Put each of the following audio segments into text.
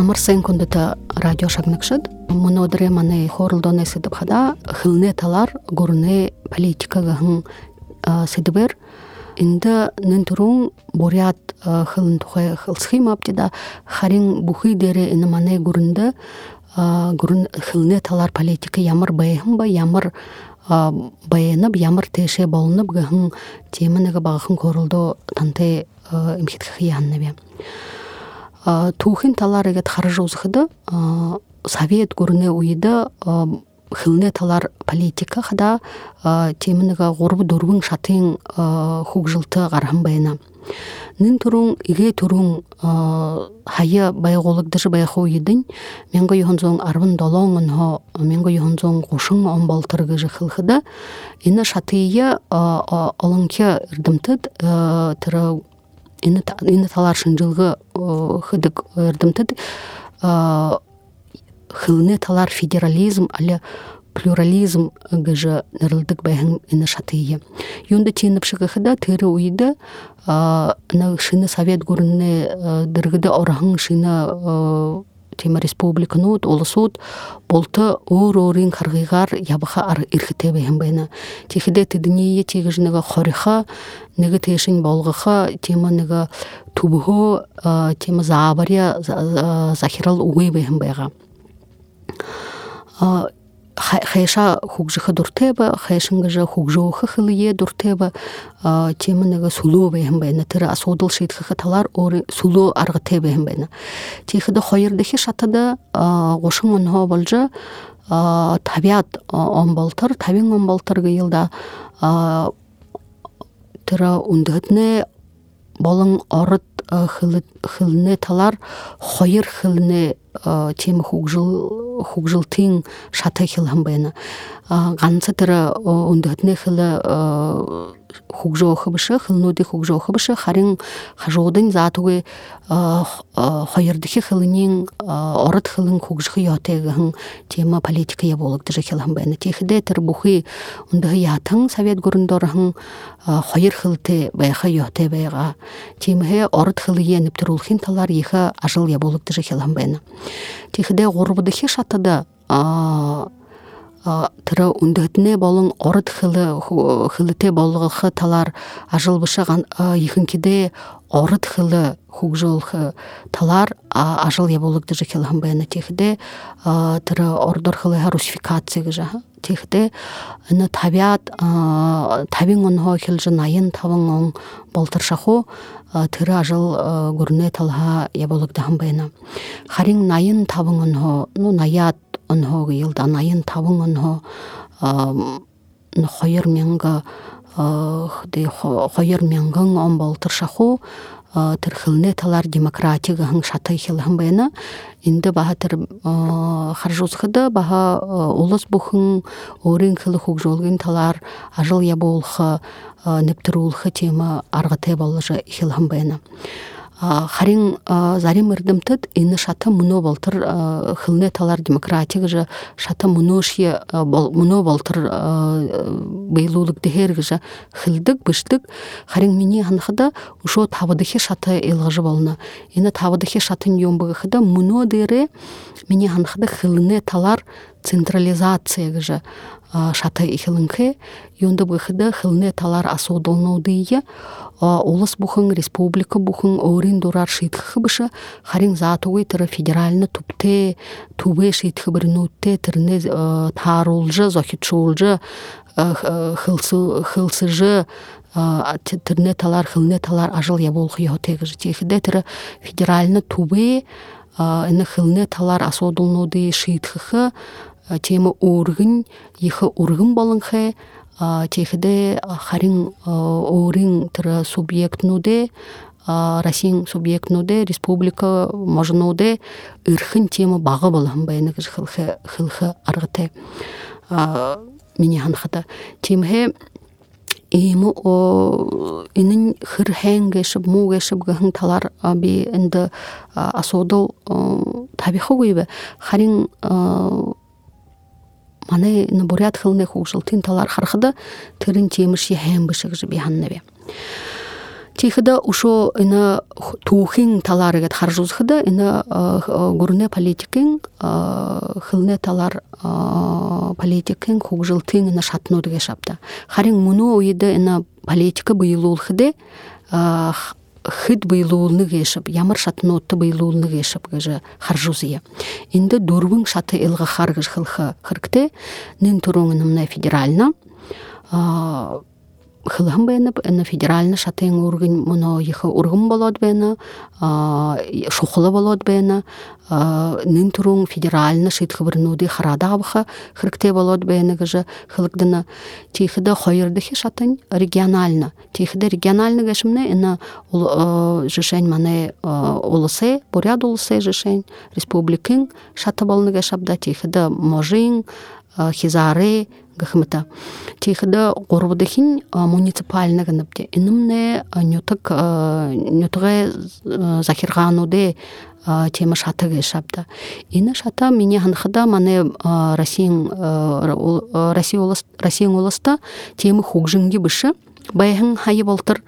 амырсен кундута радио шагнакшыд монодре мане хорулдоне сыдыпхада хылне талар гурне политикага хын сыдыбер инде нын турун бурят хылын тухай хылсхимаптида харин бухый дере ины мане гурунда гурун хылне талар политика ямар байхын ямар баянып ямар теше болунуп гыхын темыныгы багыхын корулдо танте имхитхияннабе туухин талар эгет харжуузхыды совет гурне уйда хылне талар политика хада темыныга горбу дурбун шатын хугжилты гарамбайна нын турун иге турун хая байголугдыжы байху идин менго юхонзон арбын долоңын хо менго юхонзон кушың он балтыргыжы хылхыда ина шатыя олонке ирдымтыд тыры ины талар шынжылгы хыдык ырдымтыд хылны талар федерализм але плюрализм гыжы нырылдык байхын ины шатые юнда теніп шыгыхыда тыры уйды на шыны совет гурынны дыргыды орахын шыны тема республиканут олысут болты оор оорин каргыйгар ябыха ар ирхите байна тихиде тидиние тигиж нега хориха нега тешин болгыха тема нега тубухо тема заабария захирал бэхин байга хайша хугжыха дуртеба хайшынгыжа хугжоуха хылые дуртеба темыныга сулуу бэхэмбэна тыры асуудыл шиитхыха талар ори сулуу аргыте бэхэмбэна тихыда хойырдыхи шатада гошың онхо болжа табиат он болтыр табин он болтыр гыйылда тыра ундыгытне болың орыт хылны талар хойыр хылны тема хугжыл хугжилтын шаты хилхамбайна ганцы тыра ундыгытне хылы хугжоохыбышы хылнуди хугжоохыбышы харин хажоодын затугы хойырдыхи хылынин орыт хылын хугжыхы йотегыхын тема политика я болохдыжы хилхамбайна техиде тыр бухы ундыгы ятын совет гурындорыхын хойыр хылты байха йоте байга орыт хылы еніп турулхин талар ехы ажыл я болохдыжы хилхамбайна техиде гурбудыхи шатыда тыры ундыгытне болың орыт хылы хылыте болгылхы талар ажылбышы ихынкиде орыт хылы хугжолхы талар ажыл яболыгды же хилхамбайна техде тыры ордор хылы русификация гыжа техде ны табиат табин онхо хилжы найын тавың он болтыршаху тыры ажыл гурне талха яболыгды хамбайна харин найын тавың онхо ну наят онхо йылда найын тавың онхо хойыр менга хойыр менгын он болтыршаху тыр хылне талар демократияга хың шаты хилхын байна инде баха тыр харжузхыда баха улыс бухын орин хылы хук жолгин талар ажыл я болхы нептирулхы тема аргыте болжы хилхын байна харин зарим ырдымтыт ины шата муно болтыр хылне талар демократия же шата муно шие муно болтыр бейлулык дехер же хылдык быштык. Харин мини ханхада ушо табыдыхи шата элгыжы болна. Ины табыдыхи шатын йомбыгыхыда муно дере мини ханхада хылне талар централизация же шата ихилынхе юнда быхыда хылне талар асудолнудыя улыс бухын республика бухын орин дурар шитхы бышы харин затугы тыры федеральны тупте тубе шитхы бір нутте тырне тарулжы зохитшулжы хылсы хылсыжы тырне талар хылне талар ажыл я болхы йотегыжы техиде тыры федеральны тубе ины хылне талар асудолнуды шитхы тема ургын ихы ургын болынхе техиде харин орин тыра субъектнуде расин субъектнуде республика можнуде ырхын тема багы болын байны хылхы хылхы аргыте мини ханхата темхе эми о инин хырхэн гэшип му гэшип гэхэн талар би энде асодол табихы гуйбе харин маны бурят хылны хугшыл тин талар хархыда тырын темиш яхэм бышык жы биханнабе тихда ушо ина тухин таларыгат харжузхыда ина гурне политикин хылне талар политикин хугжилтин ина шатнудыге шапта харин муну уйда ина политика быйылулхыде хыд быйлуулны кешіп ямар шатнотты быйлуулны кешіп гыжы харжузия. Инде дурвың шаты илга харгыж хылхы хыркте нин туруңынымна федерально хылым бэна эна федеральны шатыйын ургын муно йыхы ургын болот бэна шухлы болот бэна нын туруң федеральны шит хыбырнуды харадабыха хыркте болот бэна гыжы хылыкдына тихыда хойырдыхи шатын регионально тихыда регионально гэшимне эна жишень мане улысы буряд улысы жишень республикин шаты болны гэшабда тихыда можин хизары гахмыта тихда горбудахин муниципальна ганапте инымне нютык нютыгы захиргануде тема шатыгы шапта ины шата мине ханхыда мане россиян россия россиян уласта темы хугжинги бышы. Байхын хайы болтыр.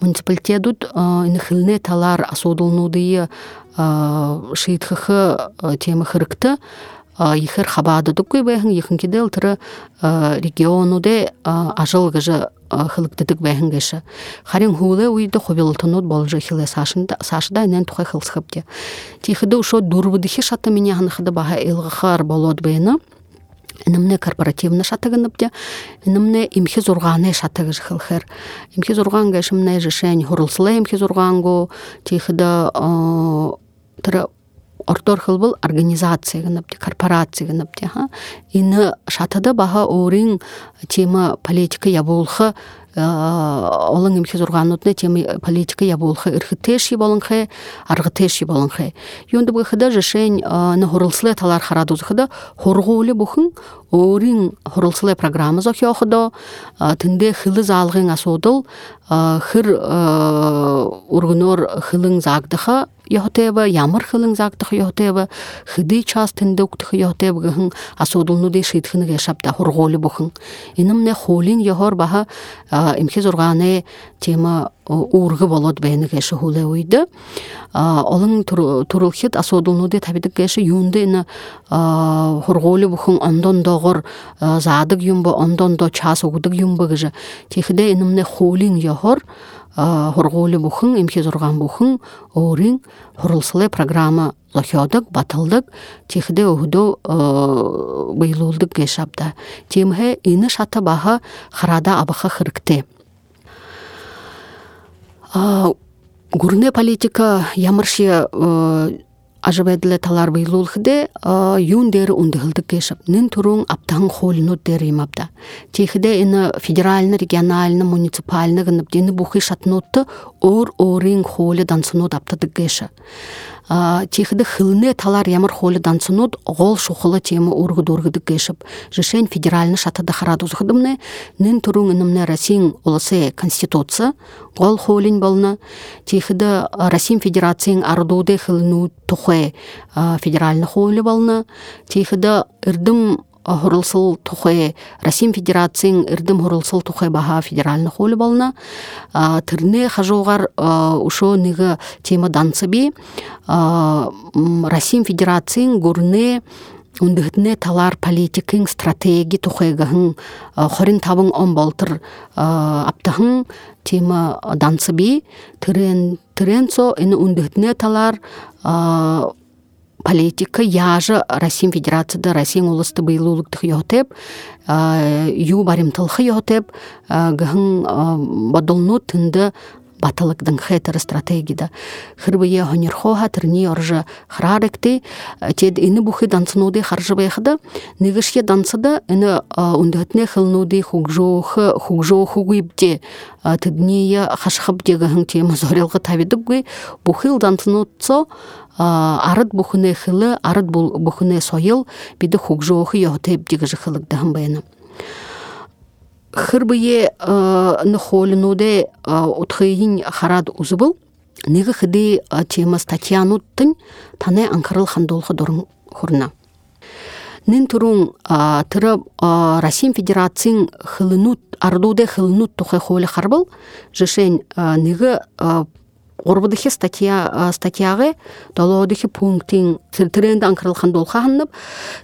Муниципалитетут хилне талар асудулнудые шиитхыхы темы хырыкты. Ихэр хабаадыдык бэхэн ихэнкиде ылтыры регионуде ажыл гыжы хылыктыдык бэхэн гэшэ харин хууле уйды хобилтынут болжы хиле сашында сашда инен тухай хылсхыпте тихыды ушо дурбыдыхи шата меня ханхыды баха илгахар болот бэйна инымне корпоративны шатыгыныпте инымне имхи зурганы шатыгыж хылхер имхи зурган гэшимне жишень хурылсылы имхи зургангу тихыда тыры ортор хылбыл организация гынапти корпорация гынапти ха ины шатыда баха орин тема политика ябулхы олон имхи зурганутны тема политика ябулхы ирхитеши болынхы аргытеши болынхы юнды быхыда жешень на хурылслы талар харадузхыда хоргулы бухын орин хурылслы программа зохиохыдо тынде хылы залгын асодыл хыр ургунор хылың загдыха йохотеба ямар хылың загдых йохотеба хыды час тынде уктых йохотеба гыхын асодулну де шитхын гешапта хурголи бухын. Иным не холин йохор баха эмхээ зургааны тийм уургы болот бэйни кэши хуле уйды олон турулхит асодулнуде табидик кэши юнды ина хурголи бухын ондон догор задык юмба ондон до час угудык юмба гыжы тихиде инымне холин йохор хургули бухын имхи зурган бухын орин хурылсылы программа лохёдык батылдык тихде ухду быйлулдык гешапта тимхе ины шата баха харада абаха хырыкте гурне политика ямырши ажыбэдиле талар быйлуулхыде юн дери ундыхылдык кешип нин туруң аптаң холинут дери имапта. Техиде ины федеральны региональны муниципальны гынып дени бухи шатнутты ор орин холи дансынут аптадык кеши тихды хылне талар ямар холы дансынут гол шухылы тема ургы дургыды кешіп жешен федеральны шатыда харадузгыдымны нин туруң инымне Россиян улысы конституция гол холин болна тихды Россиян федерациян ардуде хылну тухэ федеральны холы болна тихды ырдым хурылсыл тухай Россия Федерациян ирдим хурылсыл тухай баха федеральны холы болна тырне хажугар ушо нига тема данцыби Россия Федерациян гурне ундыхтне талар политикин стратеги тухайгаһын хорин табың он болтыр аптахын тема данцыби тырен тыренцо ини ундыхтне талар политика яжы Россия Федерацияда Россия улысты быйлуулуктух йотеп ю баримтылхы йотеп гыхын бадолну тынды батылыктың хетер стратегияда хырбые хонерхоха тырни оржа храректи тед ини бухи данцнуди харжыбайхыда нигышке данцыда ини ундатне хылнуди хугжохы хугжоху гуйбте тыдния хашхып дегахын тема зорелгы табидыггүй бухил данцнутцо арыт бухыне хылы арыт бухыне сойыл биде хугжохы йотеп дегажы хылыгдахын баяна хырбые нхолинуде утхыйин харад узыбыл. Неги хыды тема статьянуттын тане анкарыл хандолхы дорун хурна. Нин турун тыры Россия Федерациян хылынут ардуде хылынут тухай холе харбыл. Жешен ныгы орбудыхи статья статьягы долодыхи пунктин тренде анкырылхан долхахынып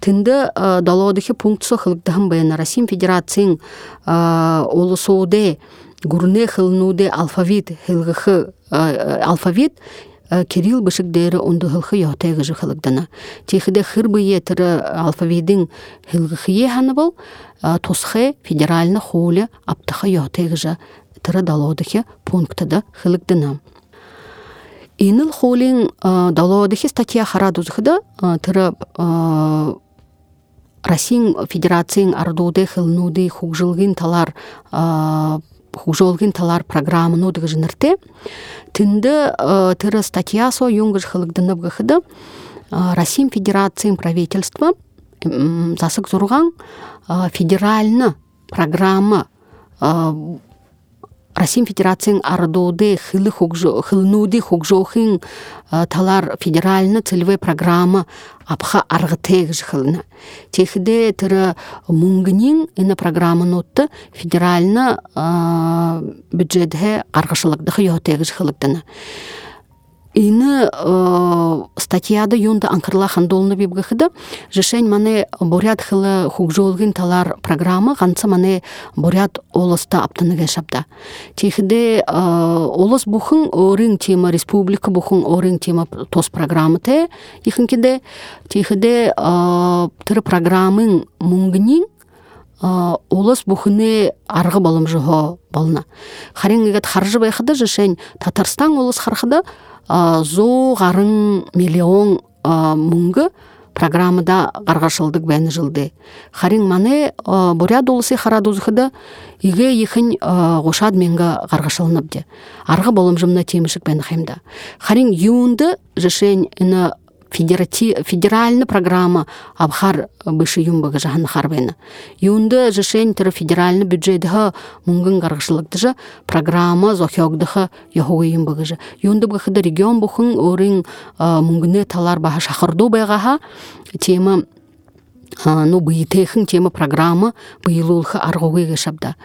тинде долодыхи пунктсо хылыгдахын баяна Россия Федерациян олусуде гурне хылнуде алфавит хылгыхы алфавит кирилл бышыгдері онды хылхы йотегі жыхылыгдана техиде хырбые тыры алфавидин хылгыхые ханы бол тосхе федеральны холе аптыхы йотегі жа тыры далодыхе пунктыда хылыгдана иныл холин далодыхе статья харадузхыда тыры Россия Федерациян ардуды хылнуды хugжилгин талар хужолгин талар программыну дыгыжынырте тынды э, тыры статьясо юнгыш хылыгдынып гыхыды э, Россия Федерациян правительства засык зурган э, федеральны программа Россия Федерациян ардоды хылы хылнуды хugжохин талар федеральны целевой программа апха аргытег жыхылына техде тыры мунгнин ина программа нотты федеральны бюджетге каргышылык дыхы йотег жыхылыктана ины э, статьяда юнда анкырла хандолны бибгыхыда жешень мане борят хылы хugжолгин талар программа ганца мане борят олоста аптыныге шапта. Тихде э, олос бухын орин тема республика бухын орин тема тос программа те ихинкиде тихде э, тыр программын мунгнин олос бухыны арғы балым жого бална харин егет харжы байхыда жешень татарстан олос хархыда зоо миллион муңгы программада гаргашылдык бәні жылды. Харин мане бурят улысы харадузхыда иге ихин гошад менга гаргашылныбды арғы болым жымна темішік бәні хаймда харин юнды жешень федеральный программа абхар бышы юмбага жахан харбена юнды жишень тыры федеральный бюджетха мунгын гаргышлыкты же программа зохёгдыха яхуга юмбага же юнды бахыда регион бухын орын мунгыны талар баха шахырду байгаха тема ну быйтехын тема программа быйылулхы аргугыга шабда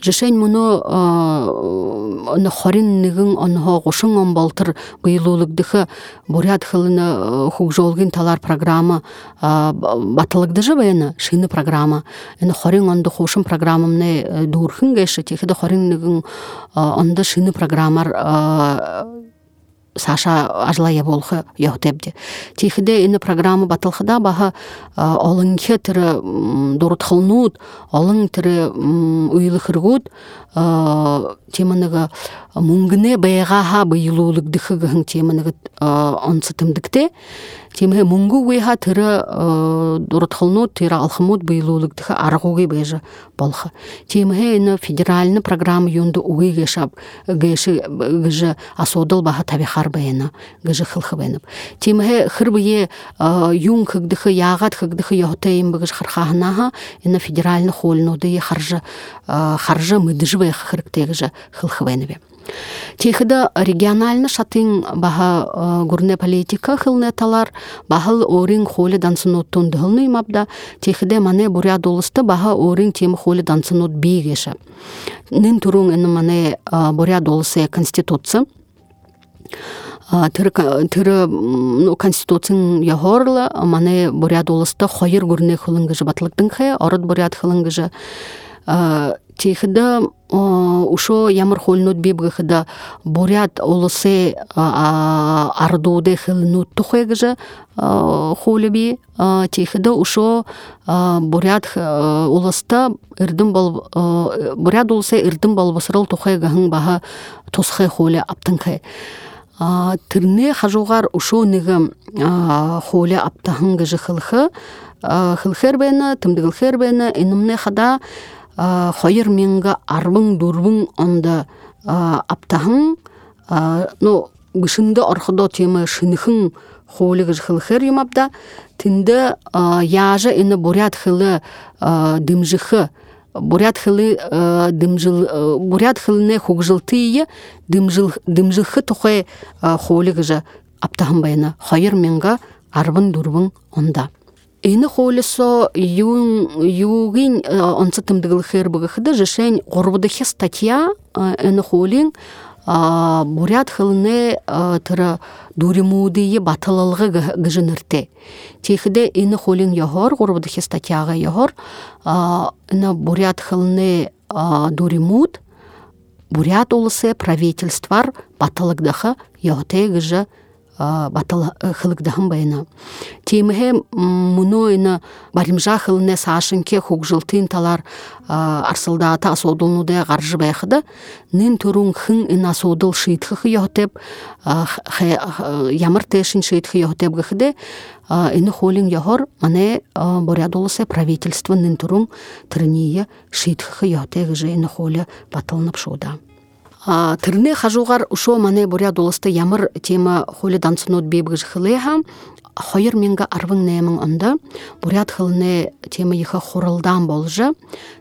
жешень муну на хорин онхо гушын он балтыр быйылулыгдыхы бурят хылыны хугжолгин талар программа батылыгды же баяны шыны программа. Эне хорин онды хушын программамны дурхын геши техиде хорин нигин онды шыны программар саша ажлая болхы яхтебде тихде ины программа батылхыда баха олыңхе тірі дурутхылнут олың тірі уйлыхыргут теманыгы мунгне бэйгаха быйылуулыгдыхыгыхын теманыгы онсытымдыкте темhe мунгу уйха тыры дурутхылнут тыра алхымут быйылуулыгдыхы аргуги бэжы болха темhe ины федеральный программа юнду уй гешап геши гыжы асодыл баха табихар бэйна гыжы хылхы бэйнып темhe хырбые юн хыгдыхы ягат хыгдыхы яхтейм быгыж хархахнаха ины федеральный холнуды харжы харжы мыдыжы бэх хырктегыжы хылхы бэйныбе Техіді региональны шатын баха гурне политика хылны талар бахыл орин холи дансынут тундылны мабда техіде мане буря долысты баха орин тем холи дансынут бейгеші. Нин турун ені мане буря долысы конституция тірі ну конституцияң яхорлы мане бурят олысты хойыр гурне хылынгыжы батлыктың хе орыт бурят хылынгыжы тихда ушо ямар холнут бибгыхда бурят олосе ардуде хилнут тухегже холеби тихда ушо бурят уласта ирдим бол бурят улсе ирдим бол басырыл тухегахын баха тосхе холе аптынхе тирне хажугар ушо нигам холе аптахын гыжы хылхы хылхер бена тымдыгыл бена инымне хада хойыр менга арбың дурбың онда аптахың ну гышынды орходо тема шынхын холыгыж хылхер юмабда тинде яжы ины бурят хылы дымжыхы. Бурят хылы дымжыл бурят хылыне хугжылтые дымжыл дымжыхы тухай холыгыжы аптахын байына. Хойыр менга арбын дурбың онда. Эни холесо юн югин онца тымдыгыл хер быгыхды жешень горбудыхе статья эни холин бурят хылны тыра дуримудые батылылғы гыжынырте. Техиде эни холин йохор горбудыхе статьяга йохор эни бурят хылны дуримуд бурят улысы правительствар батылыгдахы йохте гыжы батыл хылыгдаһын байына. Темиһе муну ына баримжа хылыне саашынке хугжылтын талар арсылдаата асодулнуде гаржы байхыда нин турун хын ына асодыл шыйтхы йохтеп ямыр тешин шыйтхы йохтеп гыхыде ины холин йохор мане борядолысе правительство нин турун тырния шыйтхы йохте гыжы ины холе батылнып шуда тырны хажугар ушо мане буря долысты ямыр тема холи дансынот бебгыж хылеха хойыр менга арвың немің онда бурят хылны тема иха хорылдан болжы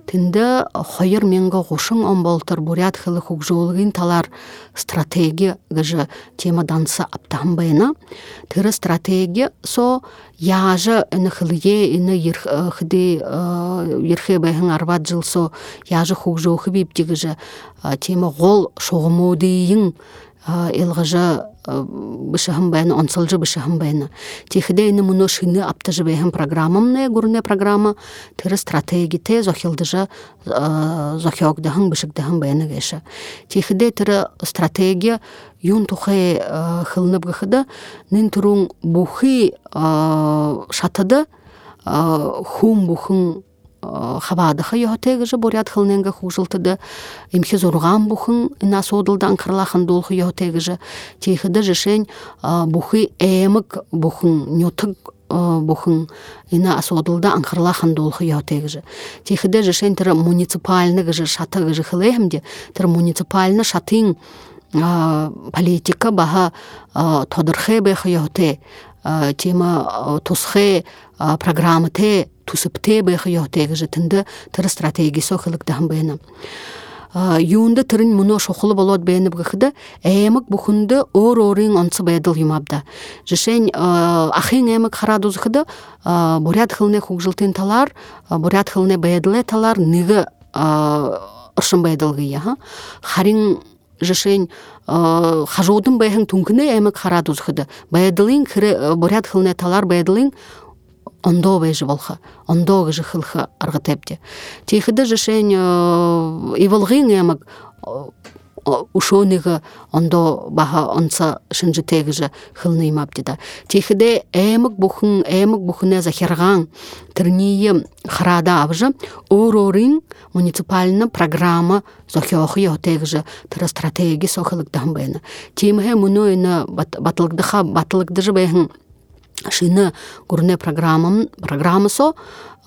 тинде хойыр менга гушың он болтыр бурят хылы хугжуулгин талар стратегия гыжы тема дансы аптан байна. Тыры стратегия со яжы ины хылые ины хыды ерхе байхын арбат жылсо яжы хугжоухы биптигыжы тема гол шоғымудыйың илгыжы бышыһым бәйін онсылжы бышыһым бәйін техиде ини муну шыны аптыжы бәйхин программамне гурне программа тыры стратегите зохилдыжы зохиогдаһын бышыгдаһын бәйіні геша техиде тыры стратегия юн тухай хылнып гыхыда нин турун бухи шатыды хум бухын хабадыха йохотегыжы бурят хылненге хужылтыды имхи зорган бухын ина содылдан кырлахан долхы йохотегыжы техыды жешень бухы эмык бухын нютык бухын ина асодылда анхырлахан долхы йотегыжы техыды жешень тыры муниципальны гыжы шаты гыжы хылехмде тыры муниципальны шатың политика баха тодырхе бехы йоте тема тусхе программа те тусыпте бэх йохтегиже тынды тыры стратегисо хылыктахан бэна юунда тырын муно шохулы болот бэйни бгыхыда эмик бухунды ор орин онцы бэдыл юмабда. Жишень ахин эмик харадузыхыда бурят хылне хугжилтын талар бурят хылне бэдыле талар ныгы ыршын бэдылгыя харин жишень хажуудын бэхин түнкүнэ эмик харадузыхыда бэдылын бурят хылне талар бэдылын ондо бежи болха ондо гыжы хылха аргытепте техиде жешень иволгын ямак ушоныгы ондо баха онца шынжы тегіжі хылны имапты да. Техиде эмик бухын эмик бухыне захирган тырние храда авжы орорин муниципальны программа зохиохы йотегіжі тыра стратегия сохылык дамбайны тимхе муну ина батылыгдыха батылыгдыжы бэхын шыны гурне программам программасо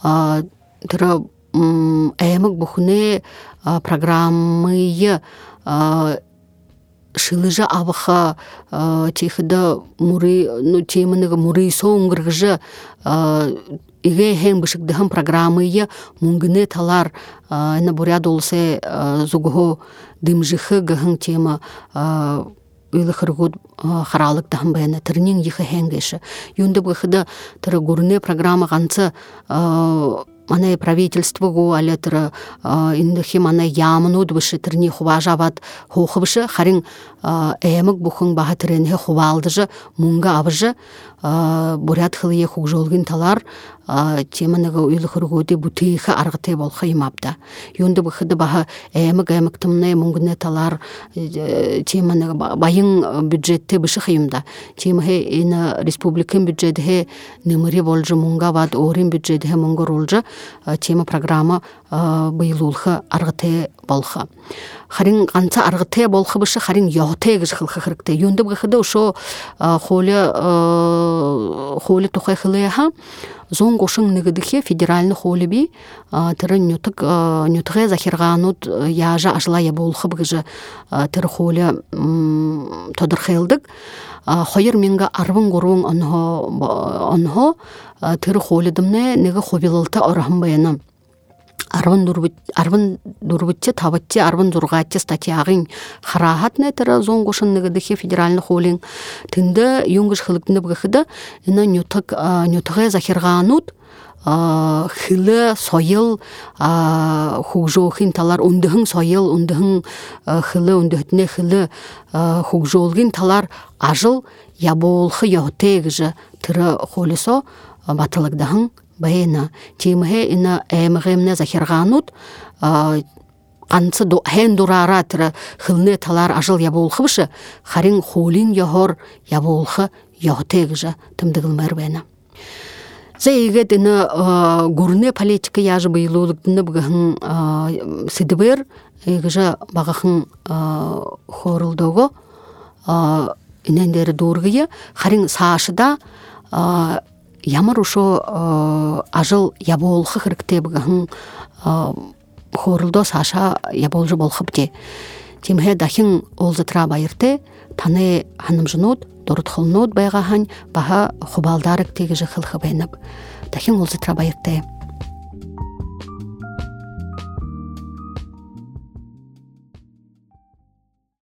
тыра эмик бухне программые шылыжы авыха техида муры ну темыныгы муры соңгыргыжы иге хен бышыгдыхын программые мунгыне талар на буря долсе зугухо дымжыхы гыхын тема ыйлыхыргут харалык дахын баяна тырнин йыхы хэнгеши юнды быхыда тыры гурне программа ганцы мана правительство го але тыры индыхи мана ямынуд бышы тырни хуважават хохыбышы харин эмик бухын баха тыренхе хувалдыжы мунга абыжы. Бурят хылые хугжолгин талар теманыгы уйлыхыргуди бутыйхы аргыты болха имапта. Юнды быхыды баха эмик эмик тымны мунгне талар теманыгы байын бюджетте бышы хыйымда. Темахе ина республикын бюджетхе нымыри болжы мунга ват орин бюджетхе мунга ролжы тема программа быйылулхы аргыты болха харин ганца аргыте болхы бышы харин йохте гыш хылхы хырыкте юнды быхыды ошо холе холе тухай хылыяха. Зон гошың нигидихе федеральны холеби тыры нютык нютыге захирганут яжа ажла я болхы быгыжы тыры холе тодырхелдык хойыр менга арвын гурвын онхо онхо тыры холедымне неге хобилылта орахын баянам арвын дурбытчы табытчы арвын зургатчы статьягын харахат нетера зонгушынныгыдыхе федеральный холин тынды юнгыш хылыктыны бгыхыда ина нютык нютыгы захирганут хылы сойыл хугжоохин талар ундыхын сойыл ундыхын хылы ундыхтне хылы хугжоолгин талар ажыл ябоолхы йохтегжы тыры холисо батылыгдахын бэйна тимхе ина эмгемне захирганут канцы хен дурара тыра хылне талар ажыл ябоолхыбышы харин холин йохор ябоолхы йохтегжы тымдыгылмэр бэйна. Зэйгэт ина гурне политика яжы быйлуулыктыны быгыхын сидыбер эгжа багахын хорулдого инендери дуургыя харин саашыда ямар ошо ажыл ябоолхы хырыктебыгыхын хорулдо сааша яболжу болхыпте тимхе дахин олзытра байырте таны ханымжынут дорутхылнут байгахань баха хубалдарык тегиже хылхыбайнып дахин олзытра байырте